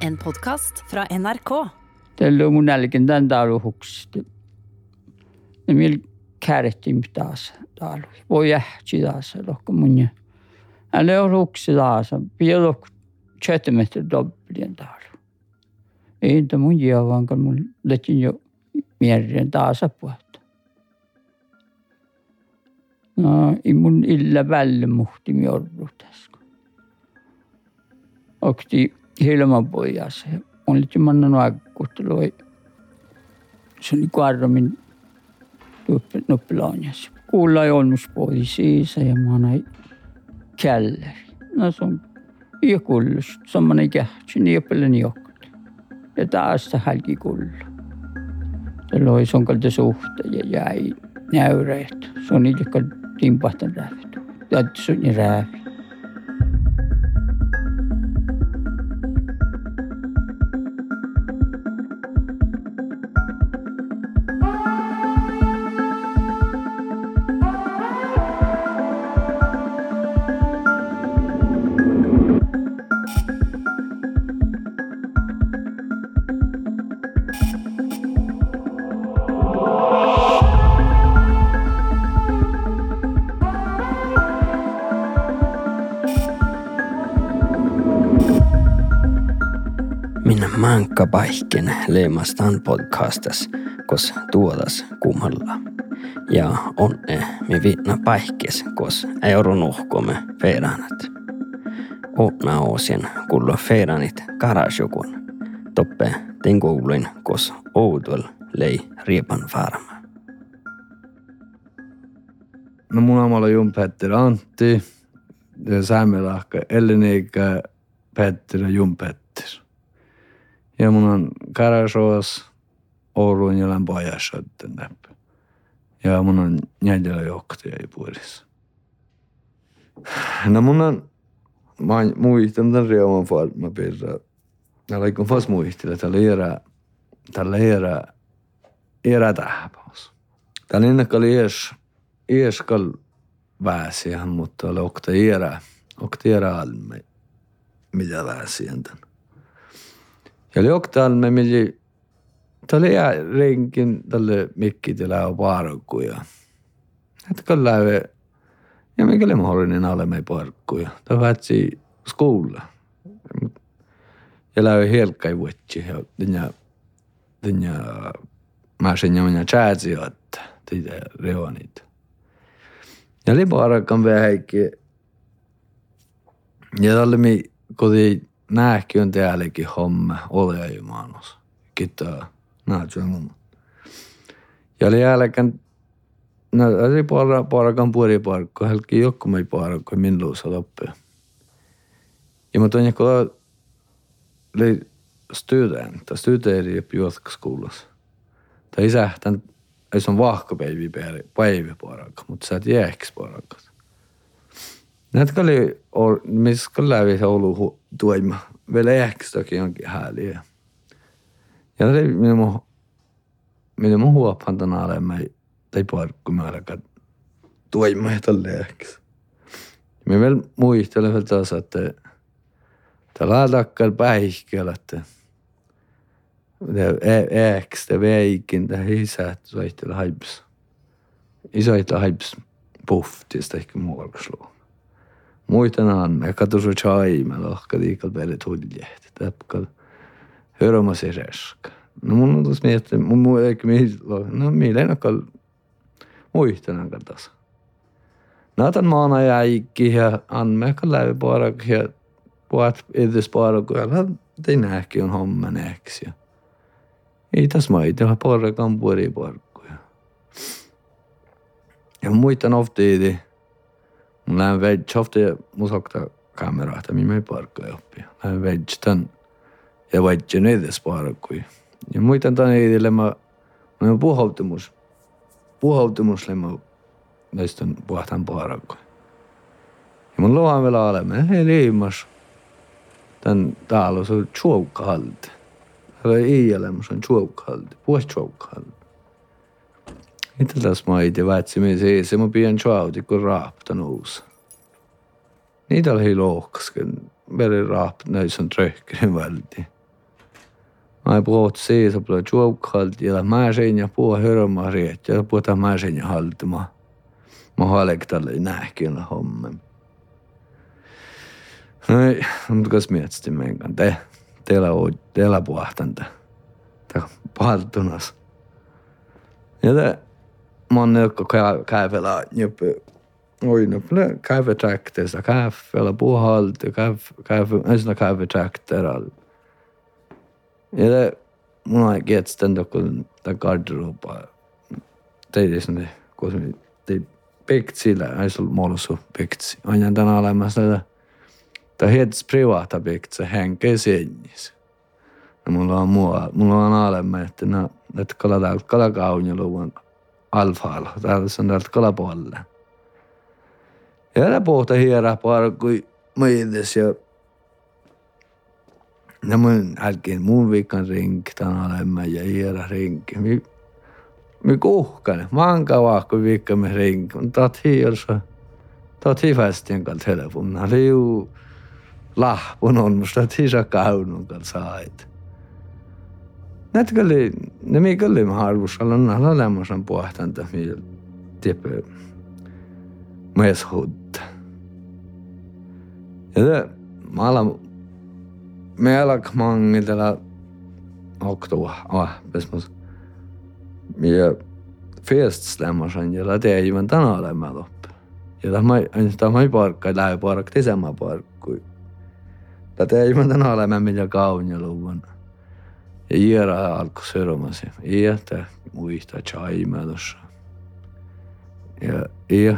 En podkast fra NRK. Tällä mun jälkeen tämän täällä huksti. Ja millä kärjettiin taas täällä. Voi jähti taas, lohko mun ja. Älä ole huksti taas. Pidä lohko tjötemättä dobbelien täällä. Ei entä mun jää, vaan kun mun letin jo mierien taas puhuttu. No, ei mun illa välillä muhti miorru tässä. Och pojas. On liitti manna nuakkuhtelui. Se oli kuarromin nuppilaanjas. Kuulla ei ollut pois siisa ja mä näin källeri. No se on ja kullus. Semmoinen kähtsy, niin paljon johti. Ja taas se hälki kullu. Se loi son kalta suhte ja jäi näyreet. Se on niitä timpahtan räävitty. Ja se on paikken leimastan podcastas, kos tuotas kummalla. Ja onne mi viitna paikkes, kos euron uhkomme feiranat. Ootna oosien kullo feiranit karasjokun. Toppe tenkoulin, kos outuel lei riepan farma. No mun omalla Jun Petter Antti ja saamelahka Ellinika Petter ja Jun Petter. Ja mun on Karasoas, Oulun ja Lämpöajassa näppä. Ja mun on Jädellä johtaja ja puolissa. No mun on, mä oon muistanut tämän reuman farma pirra. Täällä ei kun fas muistilla, täällä era, täällä era, era tähpaus. Täällä ennen oli ees, ees kal väsihän, mutta oli okta era, okta era alme, mitä väsihän tän. Oli okta alme, mitä Tämä oli renkin tälle mikki tilaa parkkuja. Että kyllä ja mikäli mahdollinen alemme parkkuja. Tämä vätsi skola. Ja lähe helkkai vuotsi ja tinja tinja mä sen ja minä chatsi että tinja reonit. Ja oli parkkan vähäkki. Ja tälle mi koti nähki on täälläkin homma maanos. Kiitos. Näet mun. Ja oli jälkeen, no oli para, parakan puoli parkko, helki joku mai parkko, min luusa loppia. Ja mä toin kun oli student, studeri juotkaskoulussa. Tai isä, tämän, ei se on vahkopäivi päivi parakka, mutta sä et jääks Need ka oli, mis ka läbi Oulu toima, vielä ehkstäkin onkin hääliä. Ja se oli minun, minun huopantana olemme, tai parkkumme alkaa toima ja tälle ehkstä. Me veel muistelen veel taas, että tällä takkal päihkellä, että e-, ehkstä veikin tähän isät soittele haips. Isoita haips puhtista ehkä muualta sluun. On, me se chai, me lohka liikal peale tuljehti, täpkal. Se reska. No mun on tuossa miettinyt, mun muu eikä mihin, no nakal muistan aika taas. Näytän maana jäikki ja anmeekka läpi parak ja puhat edes parak, ja ei nähki on homma nähks ja. Ei tässä maita, ja parakan puoli parkkuja. Ja muistan oftiidi, Mul läheb veits šofti musokta kaameraahta, min ei parkka joppi. Lähen veits tän ja vaitsi neides parkkui. Ja muistan tän ei lemma, no puhautumus. Puhautumus lemma eh, näistä on puhtaan parkkui. Ja mun lohan vielä olemme, ei liimas. Tän täällä on se tjuokkahalti. Ei olemus on tjuokkahalti, puhes tjuokkahalti. Itellas maid ja väetsi sees ja ma pidän tjaudikku raaptan uus. Niitä oli lohkasken, veri raaptan näissä tröhkinen välti. Mä ei puhut sees ja puhut tjaukhalt ja mä sein ja puhut hörmä riet ja puhuta mä sein ja haltma. Mä halek tälle nähkin hommen. Noi, mutta kas mietsti menkään te, teillä on, teillä puhtan te. Tää paltunas. Ja te, nyt käyvellä jopa, oi no, käyvä trakteessa, käyvellä puhalta, käyvä, käyvä, ensin käyvä trakteralla. Ja det, mun on getstända kun ta garderoba. Teidi sinne, kun se tei pektillä, ei se molsu pektsi. Aina tänä olemassa tätä. Ta hets privata pektsi henke senjis. Ja mulla on mua, mulla on alemme, että että kala täältä kalakaunjeluvun alfaalla. Täällä on täältä kalapuolelle. Ja tämä pohta hierä parkui meides ja No mun jälkeen mun viikan rinki, tämän olemme ja hiera rinki. Mi, mi kuhkane, manka vahko viikkamme rinki. Mutta taat hiirsa, taat hifästien kanssa telefonna. Liu lahpun on, musta taat hiisa kaunun kanssa sait. Nätkö oli, ne mikä oli harvus, alla nahla lämmösen puhtaan tämmöinen äh, tippä mies hutta. Ja te, mä alan melk mangitella oktua, ah, pesmus. Ja feststämmäsen, jolla teivän tänä olemme loppu. Ja tämä ei parkka, ei lähe parkka, tisemmä parkkui. Tämä teivän tänä olemme millä kaunilla luvana. Y era alcosero más. Y está muy está chai menos. Y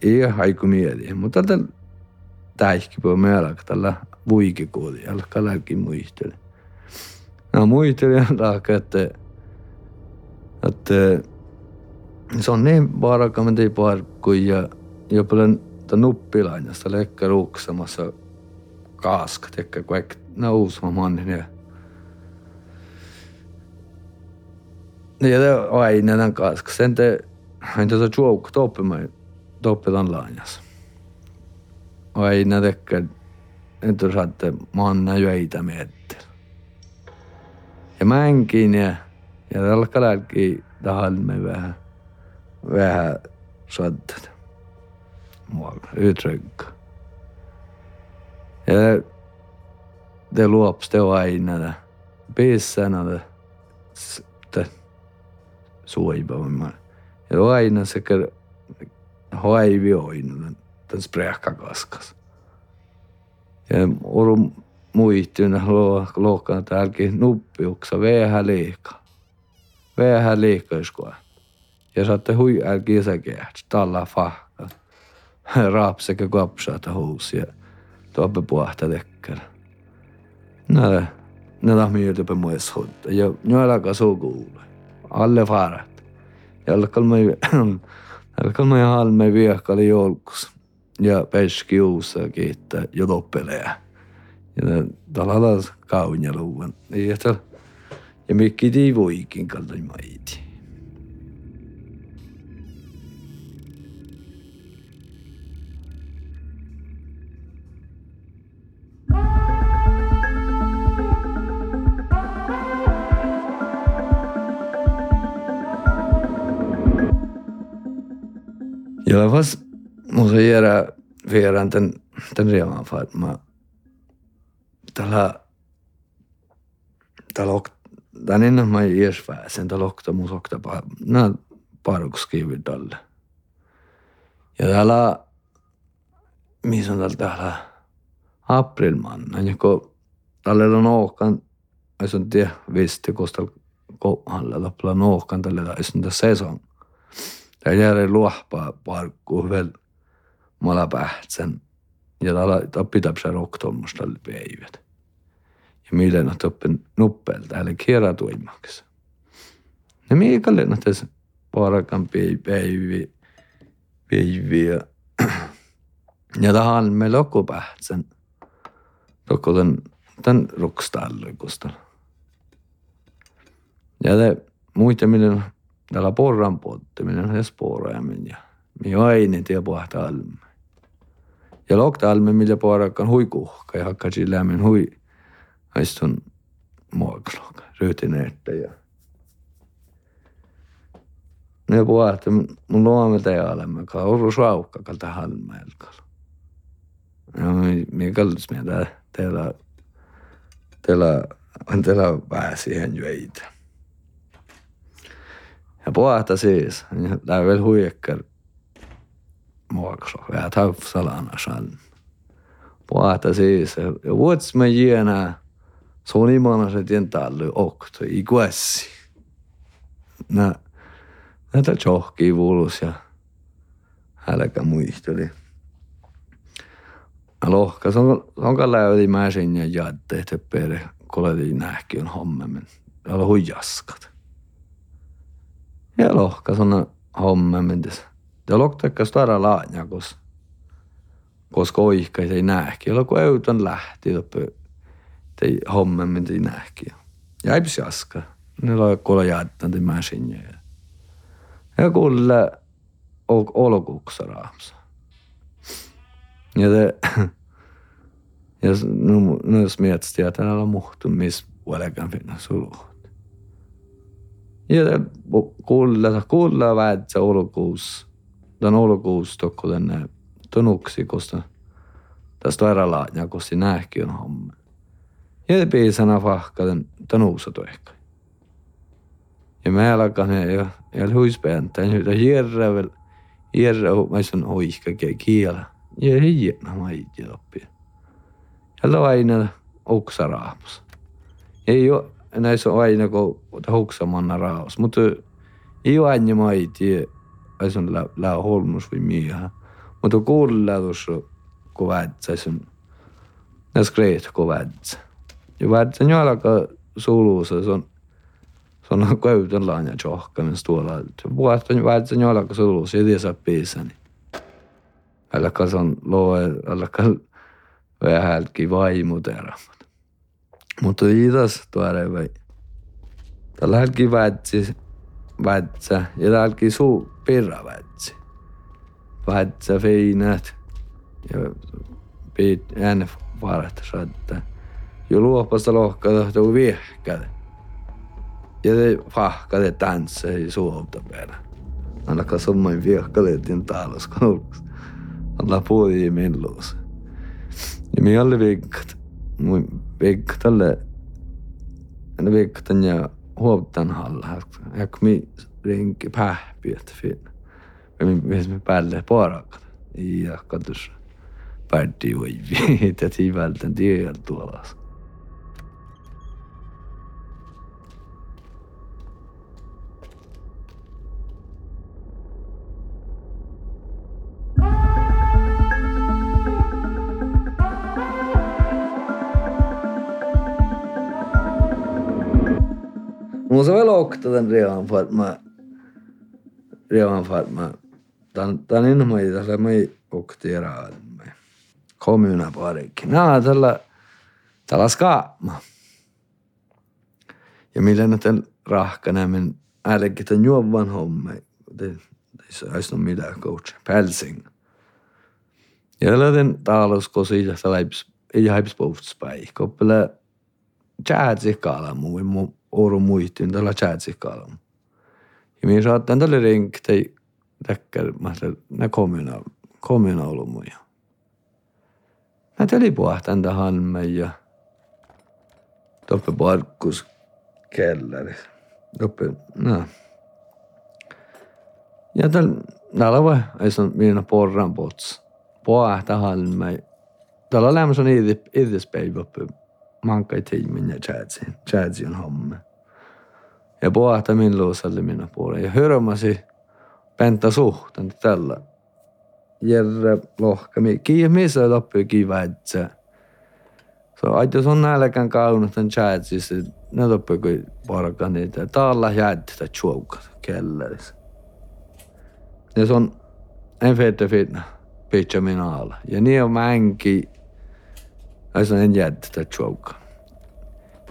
y hay comida. Mutta täiski po meillä tällä vuike kodi alkaa läki muistele. No muistele alkaa että että se on niin varakampi parkku ja ja paljon ta nuppilainasta lekka ruuksamassa kaaska tekkä kuin nausma manne. いやではいねなんか苦戦で han inte så tjock toppen mig toppen den lanjas. Och jag inne däcker inte så att mannen ju äta med Ja mänkin ja, ja tällä kalki tahalme vähän, vähän sattat. Mua utrygg. Ja det luops det aina det. Pissänä det. Suivaamman. Ja aina sekä hoivi aina den sprähkakaskas. Ja oru muistyn lohkan täälläkin nuppiuksa vähän liikaa. Vähän liikaa skoa. Ja saatte hui älki isäkeäht, talla fahka. Raapseke kapsaata huus ja tuoppe puhta tekkärä. Näillä, näillä mieltäpä muissa hoitaa. Ja nyt alkaa sukuulla. Alle. Ja alkaa me halme viekali joulukussa ja peski uussa kiittää jo loppeleja. Ja talalla kaunia luvan. Ja, ja mikki tii voikin kalta måste göra fira den, den redan för att man tällä tällä tän ennen mä ies pääsen tällä okta mun okta nää paruks kividalle. Ja täällä missä on täällä täällä aprilman, ja kun tällä on ohkan, jos on tie visti, kun täällä kohdalla on ohkan tällä on sesong. Täällä jää luohpaa parkkuun vielä mala pähtsän. Ja ta pidab seal oktoomust all päivät. Ja mille nad õppen nuppelda hääle keera toimaks. Ja meie kalle nad tässä paarakan päivi, päivi ja, ja tahan me loku pähtsän. Loku tän, tän rukstallu kustal. Ja te muita, millä täällä porran polttaminen on edes porraaminen ja mi aine tie puhta alme. Ja loktalme, millä puorakkaan hui kuhka ja hakkasin lämmin hui. Aistun muokasloka. rutineerta ja ne että mun luomme teolemme, ka oru suaukka kalta halmeelkalla. Ja mi kallis mieltä teillä, teillä, teillä pääsi hen jueita. Ja puhata siis, tämä vielä huijakkar muokso, ja taufsalana shan. Puhata siis, ja vuots me jienä, se on imana se tientallu okto, i kuessi. Nää, näitä johkii vuulus ja hälkä muisteli. Lohka, se on, se on läydi mäsin ja jadde, että pere, koledi nähki on hommemen. On huijaskat. Ja lohka, se on hommemen. Ja lohka, stara laanja, kos, koska oihka ei nähki. Ja kun eutan lähti, ei hommemen ei nähki. Ja ei jaska. Ne on kuulla jaddan, te mäsin ja kuule olkuuksa raamsa. Ja te, ja nu, nu smietsti, että täällä on muhtu, missä vuodekan finna suluhut. Kuulla, kuulla väät se olkuus, tämän olkuus tokko tänne tunuksi, koska tästä erällä ja koska nähki on homma. Ja piisana fahka tämän tunuusa toikka. Ja mä alkan ja ja huispääntää nyt hierrä väl hierrä mä sanon oihka kielä. Ja hiena mä itse oppia. Ja aina oksaraamos. Ei ole när så var inne ko tahuksa manna raos mutta iu anni mai tie aisun la la holmus või miha mutta kulladus ko vätsa aisun näs kreet ko vätsa ja vätsa ni alaka sulusa se on se on köytön laanja johka minä tuolla vuotta vätsa ni alaka sulusa ja tiesä piisani alaka se on loe alaka vähältkin vaimuteramat Mutta idas tuore vai. Tällä hälki väitsi, väitsä ja tälläkin suu pirra väitsi. Väitsä feinät ja piit ääne varat saattaa. Jo luopasta lohkaa tuo viehkäde. Ja det fahkade dansa i sovdabella. Alla kasomma in viehkade din talas konuks. Alla puoli i min luus. Ja mi alle vikkat. Mun vikkat alle. En vikkan ja huoptan halla. Jak mi rinki pähpi, että fin. Ja mi mi päälle porakat. Ja katus. Päätti uivi. Että tiivältän tiedä tuolla. Måste väl åka den redan för att man redan för att man tämän, tämän innoin tällä me oktiera me kommuna parik. Nää tällä tällä skaama. Ja millä näiden rahkana men älläkin tämän juovan homme. Det är nog mitään coach. Pälsing. Ja den talous kosi ja läps ei haipis povtspäi. Koppele jäädsi kala muu oru muitin tällä chatsikalla. Ja minä saattan tälle rinktei täkkär, mä nä komina, komina ollut muja. Mä täli puhtan tähän me ja toppe parkkus kellari. Toppe, no. Ja täl, täällä voi, ei se on minä porran pots. Puhtan me. Täällä on lämmössä niitä idespäivä mankai tiimin ja chatsi on homma. Ja puhata min luusalle minä puolelle. Ja hörmasi penta suhtan tällä. Järre lohkami. Kiiä missä loppuja kiva, että aita on nälkän kaunut tämän chatsis, ne loppuja kuin parka niitä. Taalla jäädtä chuokat kelleris. Ja se on en fete fitna, pitcha minä alla. Ja niin on mänki ühesõnaga jääd ta joke.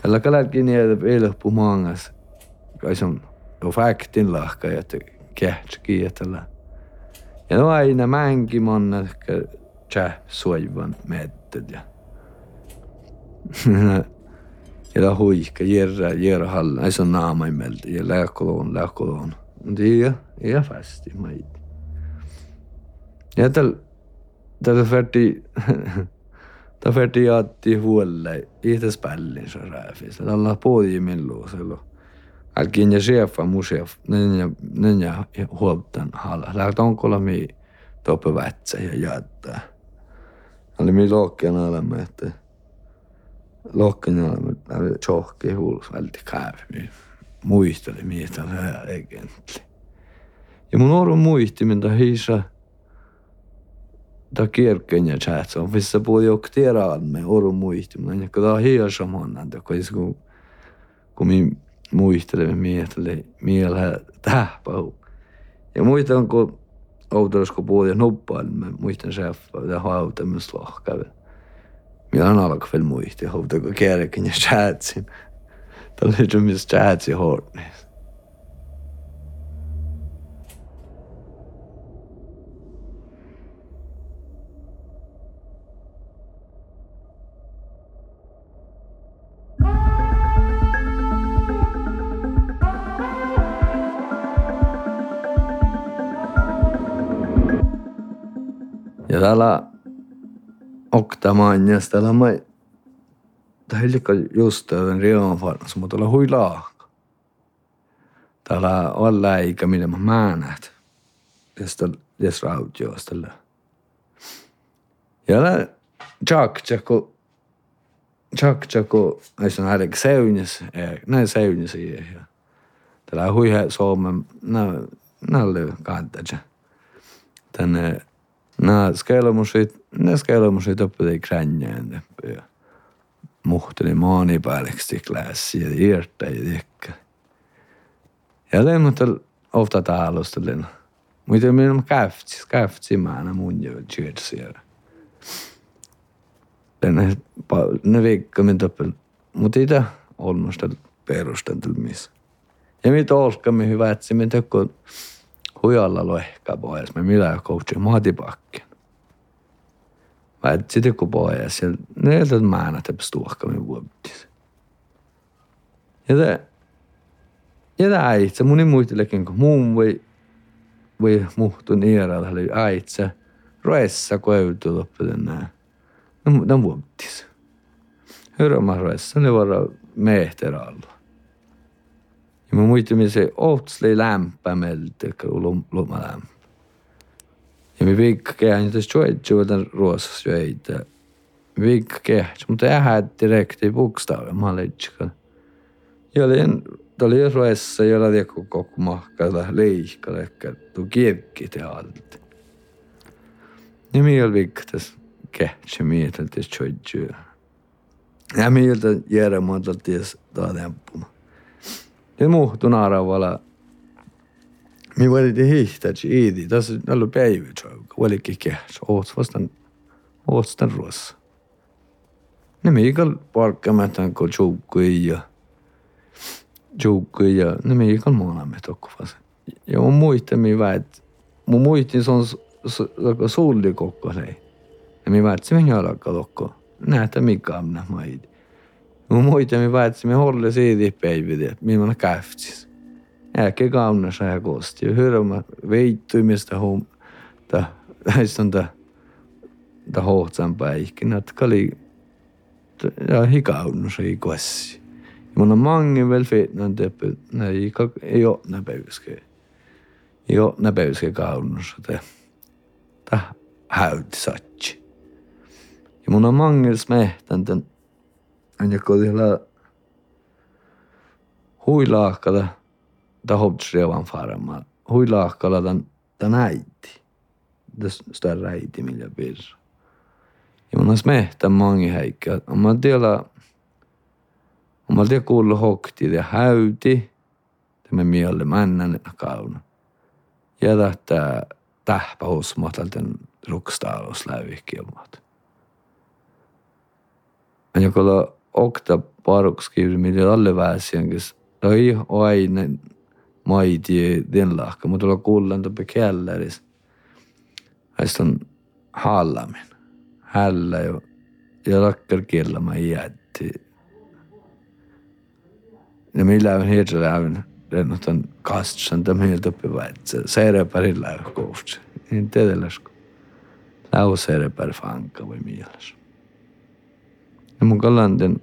Tällä kalelkin jäädä eelõppu maangas. Kai se on jo faktin lahka, että kehtsäkin ja tällä. Ja no aina mängimään, että tjä suojivan meetted ja. ja ta huika, järra, järra hall, ei saa naama ei meeldi ja läkoloon, läkoloon. ja, ja hästi, ma ei. ja tal, tal võeti färdi jaatti huolle. Ihtäs pällin se rääfis. Tällä puoli milloin silloin. Alkin ja chefa mu chef. Nenja, nenja huoltan halla. Lähtö onkolla mi toppe vätsä ja jättää. Oli mi lohkeen olemme, että lohkeen olemme, että tjohki huulus välti käävi. Muisteli miestä egentli. Ja mun oru muisti, mitä hiisa ja chat on vissa puoli jok tiedään me oru muisti, mutta en joka hiia saman, että kun kun mi muistelemme mietelle mielellä tähpäu. Ja muistan, kun autosko puoli nuppaan, niin mä muistan seffa ja hautamista lohkävä. Minä on alkaa vielä muisti, hautako kärken ja chatsin. Tällä on myös chatsi hornis. で la Octamanias de la mai. Det lika just den redan farna som mut olla hui laaka. Täällä on läikä, millä mä määnät. Tästä des rautioista. Ja lä tjak tjaku tjak tjaku näissä on härkä seunis, näin seunis ei. Täällä hui suomen, näin näin kantaa tänne Nää skeilamusit, ne skeilamusit oppii kränjään ja muhteli maanipäälleksi klassi ja irta ja tiekkä. Ja lemmotta ofta taalustelen. Mutta minä käftsi, käftsi mä aina mun jo tjötsiä. Ne, ne viikka min toppel. Mutta itä olmusta perustantelmis. Ja mitä olkami hyvä, että se min tökkö hujalla lohka pois. Me millä coachi maatipakken. Mä et sitten kun pois. Ja ne että mä aina tepäs tuohkamin vuotis. Ja te, ja tämä äitsä, mun ei muistelekin, kun muun voi, voi muhtu niiralla, oli äitsä, roessa koeutu loppuden nää. No, no vuotis. Hyrömä roessa, ne vara mehteralla. ja me muidugi see ootsli lämpä meiltä lumalämpä. Ja me viikka kehän, jos juoit juotan ruosassa joita. Viikka kehän, mutta ähät direkti bukstaavia malitsikalla. Ja olin, oli ruessa, jolla joku koko mahkalla liikalla, ehkä tuu kirkki te alta. Ja me oli viikka tässä kehän, mieteltä juoit juotan. Ja me jältä järjemoiteltiin taas lämpumaan. Det muuttui naaravala. Mi variti hihtäts iidi, tas nallu päivi tjauka, valikki kehts, oots vastan, oots tän ruossa. Ne miikal parkkamätän kol tjoukkui ja tjoukkui ja ne miikal muonamme tokkuvas. Ja mun muistami väät, mun muistin se on sulli kokko lei. Ja mi väät se minä alkaa tokko. Nähtä mikä amna maidi muita me päätsime olla seedipäivide, minun käftis. Äke kauna sai koosti ja hyrmä veitymistä hum, ta, näistä on ta, ta hohtsan päihkin, että kali, ja hikaunnu sai kossi. Ja mun on mangi veel fetnan teppi, ei, ei ole näpäyske. Ei ole näpäyske kaunnus, ta, ta häyt satsi. Ja mun on mangil smehtan tämän ja kodilla huilaakada, ta hoppsrevan farma. Huilahkalla tan, tan äiti. Sitä äiti, millä pirra. Ja mun olisi mehtän mangi häikkä. Mä tiedä, mä tiedä kuullut hokti ja häyti. Tämä mielle männän kauna. Ja tähtää tähpä hosmatalten rukstaalos lävikilmat. Men jag Octoparuk skriver meile allversion, kes oj, oj, nej, maidi denlahka, mutta tuolla kuullaan tuoppe kelleris. Häistä on hallamin. Hällä jo. Ja rakkar kielä mä jätti. Ja millä on hirveä on rennotan kastsan tämän mieltä oppi väitsä. Seirepärillä on kohtsa. Niin teetelläskö. Lähu seirepär fanka või millas. Ja mun kallan den,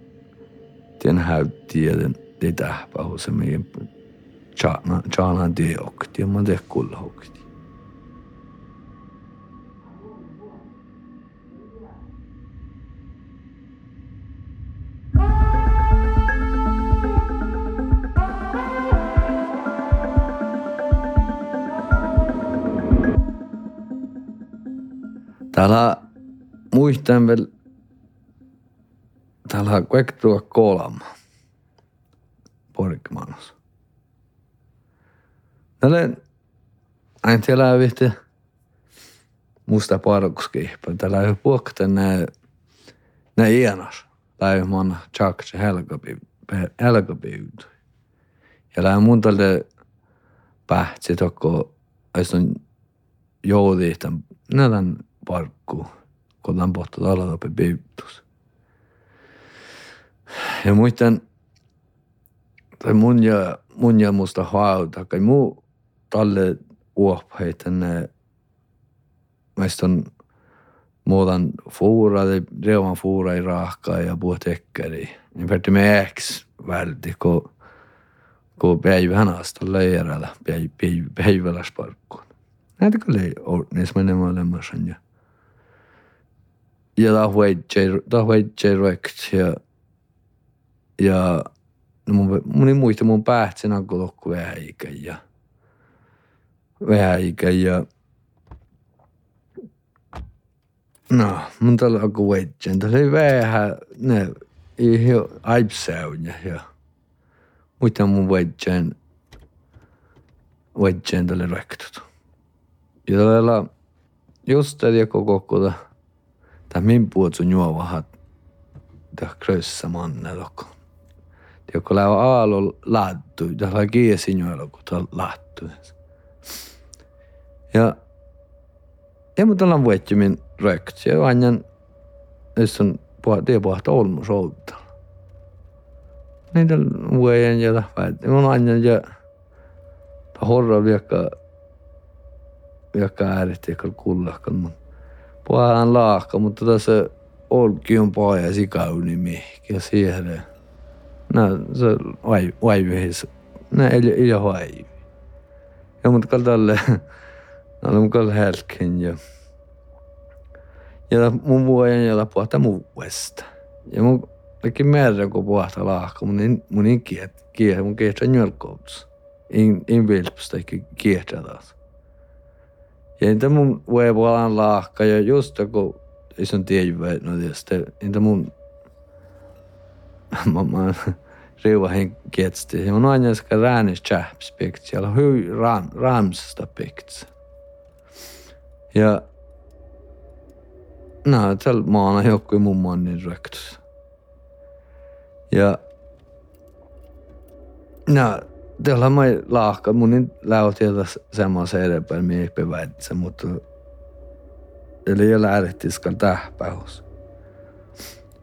den häyttieden, det tähpähu se meidän tjaanan teokti ja mä tehdä kullahokti. Täällä muistan vielä, täällä on kuektua kolma. Porkmanos. Täällä aina tiedä vihti musta parkuskihpa. Täällä on puhkta nää, nää ienas. Täällä on manna tjakse helkapiivd. Ja täällä mun tälle pähtsi tokko, on joudihtan, nädän parkku, kun on pohtu talatopi piiptus. Ja muistan, tai mun ja, mun ja musta hauta, kai muu talle uopheit tänne, meistä on muutan fuura, reuman fuura ei rahkaa ja puhut ekkeri. Niin pärti me eks välti, kun kun päivän asta leiralla, päivällä sparkkuun. Näitä kyllä ei ole, niissä menemään olemassa. Ja da huidje rekt ja no mun, mun muista mun pähtsen alkoi lokku vähän ikä ja vähän ikä ja no mun tällä alkoi huidje, tällä oli vähän ne aipsäyjä ja muista mun huidjeen huidjeen tälle rektut. Ja tällä just tällä koko koko ta min puhutsu juovahat ta krössä manneloko. Tiokko läo aalo laattu, ta la kiesi juoloko ta laattu. Ja ja mutta ollaan vuetjumin rökt. Ja on tee pohta olmus olta. Niitä vuojen ja tahvaat. Mun anjan ja ta horra viekka viekka ääret ja kullakkan mun puhutaan laakka, mutta tässä olki on paja sikauni mihki ja siihen. Se vai vaivihis. Nää ei ei vaivi. Ja mutta kal tälle Nää mun kal helken ja ja mun vuoden ja puhutaan muuesta. Ja mun kaikki merre kun puhutaan laakka, mun in mun in kiet kiet mun kiet on jölkouts. In in vilpstä kiet taas. Ja niitä mun voivalan laakka ja just kun ison tiedä, no tietysti, niitä mun mamma riuva hen kietsti. Ja mun aina ska räänis chaps pikt, siellä on hyvin ram, ramsasta pikt. Ja no, tällä maana joku mun mannin röktus. Ja no, Tällä mai laahka, mun niin lähti semmoisen edempään miehpiväitsä, mutta eli jo lähdettiin skan tähpähus.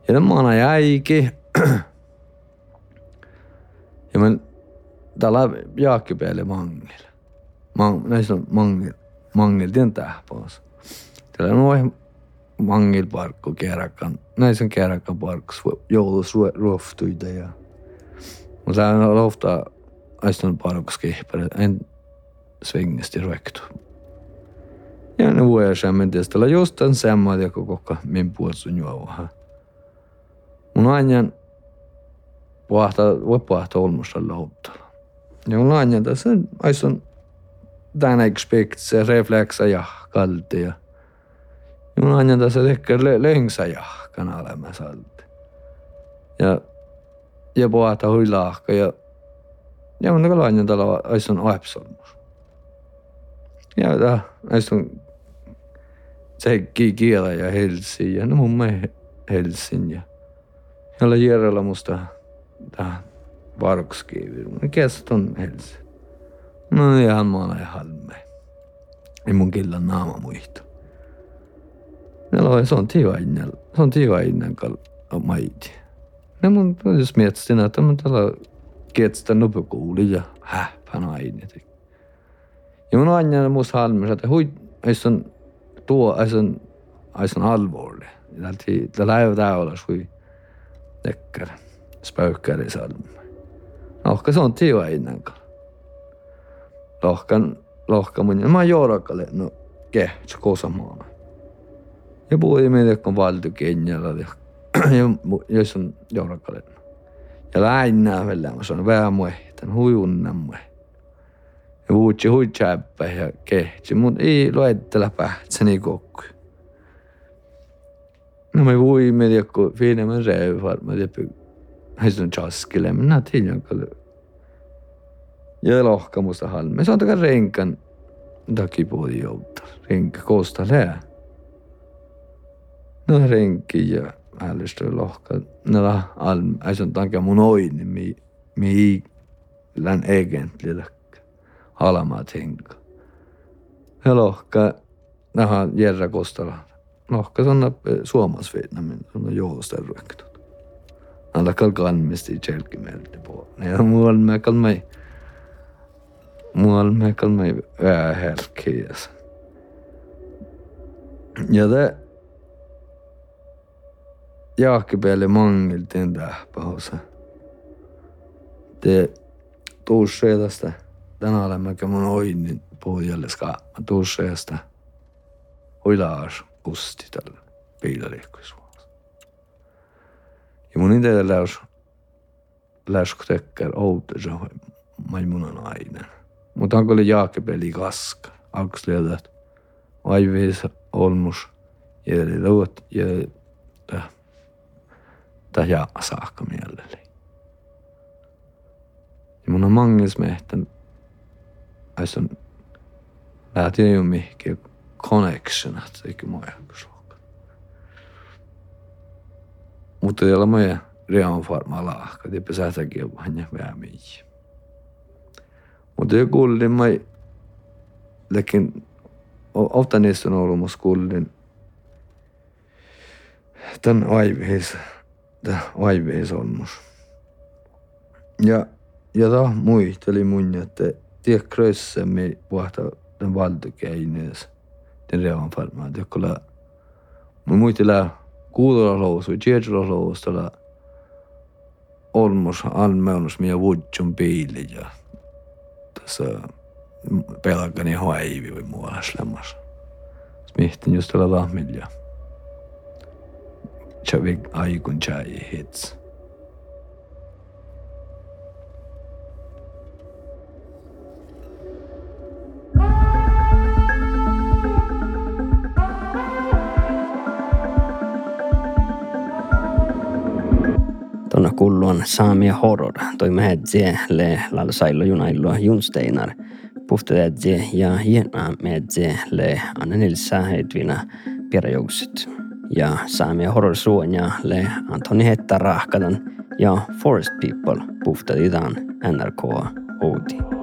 Ja maana jäikin. ja mä täällä jaakki peili mangil. Mang, näissä on mangil, mangil tien tähpähus. Täällä on noin mangil parkku kerrakan. Näissä on kerrakan parkkus joulus ruoftuita ja Mutta täällä on loftaa aistunut parkskihpare, en svingesti ruektu. Ja ne vuoja sen tällä just tämän semmoinen, joka koko min puolsun juovuha. Mun ajan puhta, voi puhta olmusta lauttalla. Ja mun ajan tässä aistun tämän expect se refleksa ja kalti ja ja mun ajan tässä ehkä lengsä ja kanalemme salti. Ja ja puhta huilahka ja ja mun nagu lain nädala asjad on aepsalmus. ja ta asjad se kiele ja helsi ja no mun me helsin ja jolla järjellä musta tää varkskivi. Kes on helsi. No ihan maana ja halme. Ei mun killa naama muista. Ja se on tiva innan, se on tiva innan kal maiti. Ja mun jos mietsin, että mun tällä ketstä nopekouli ja häppän aine. Ja mun aina musta halmes, että hui, on tuo, on, on alvorlig. Det lär där olla sui tekkär, spöykkäri salmi. Lohka se on tio innankaan. Lohkan, lohka mun, mä joorakalle, no kehtsä kosamaa. Ja puhuin meille, kun valtu Kenjalla, ja jos on joorakalle. Ja läinnää vielä, mä sanon vähän muehtan, huijunnan muehtan ja vuutsi huitsäppä ja kehti, mutta ei luettele pähtsäni kokku. No me vuimme joku fiinemän reuvar, mä tiedän, on chaskille, minä tiedän kyllä. Ja lohkamusta halme. Me saatakaan renkan takia puhuti joutaa. Renka koosta lää. No renki ja älystä lohka. No alm, ei se on tankia mun oini, mi, mi län egentligen alamat henka. Ja lohka, nähdään Jerra Kostala. Lohka sanna suomas Vietnamin, on joosta ruokkatut. Alla kal kalmisti tjelkimelti på. Ja me kalmai, me kalmai vähärkiäs. Ja det Jaakki peale mangiltiin tähpähosa. Te tuus tästä täna olemme mun oinin pohjalle ska tuusseesta oilaas kusti tällä piilaliikkuisuudessa. Ja mun itsellä olisi läskutekker outensa majmunan ainen. Mutta onko oli jaakepeli kaska? Onko sieltä, että aiveessa olmus jäljellä luot jäljellä tai jaa saakka mielelläni. Ja mun on mangis mehtän, aisan lähtiä jo mihkiä connectionat, eikä mä jakso. Mutta ei ole moja reonfarma lahka, det är sätäkin vähän vähän mihin. Mutta jo kuulin, mä lekin ofta niistä on ollut musta kuulin tämän aiveissa, tämä aiveissa on musta. Ja, ja tämä muisteli mun, että tiedä krössemmin puhta den valtakeines den revan farma det kolla mun muistella kuulolla lousu tiedellä loustolla olmos almeunus mia vudjun piili ja tässä pelkani haivi vai muualla slemmas. Mihtin just tällä lahmilla. Chavik aikun chai hits. Kulluan saamia horror toi medzie le lalsaillo junaillo junsteinar puhteedzie ja hiena medzie le annenilsa edvina pieräjoukset. Ja saamia horror suonia le Antoni Hetta rahkadan ja Forest People puhteditaan NRK Oudi.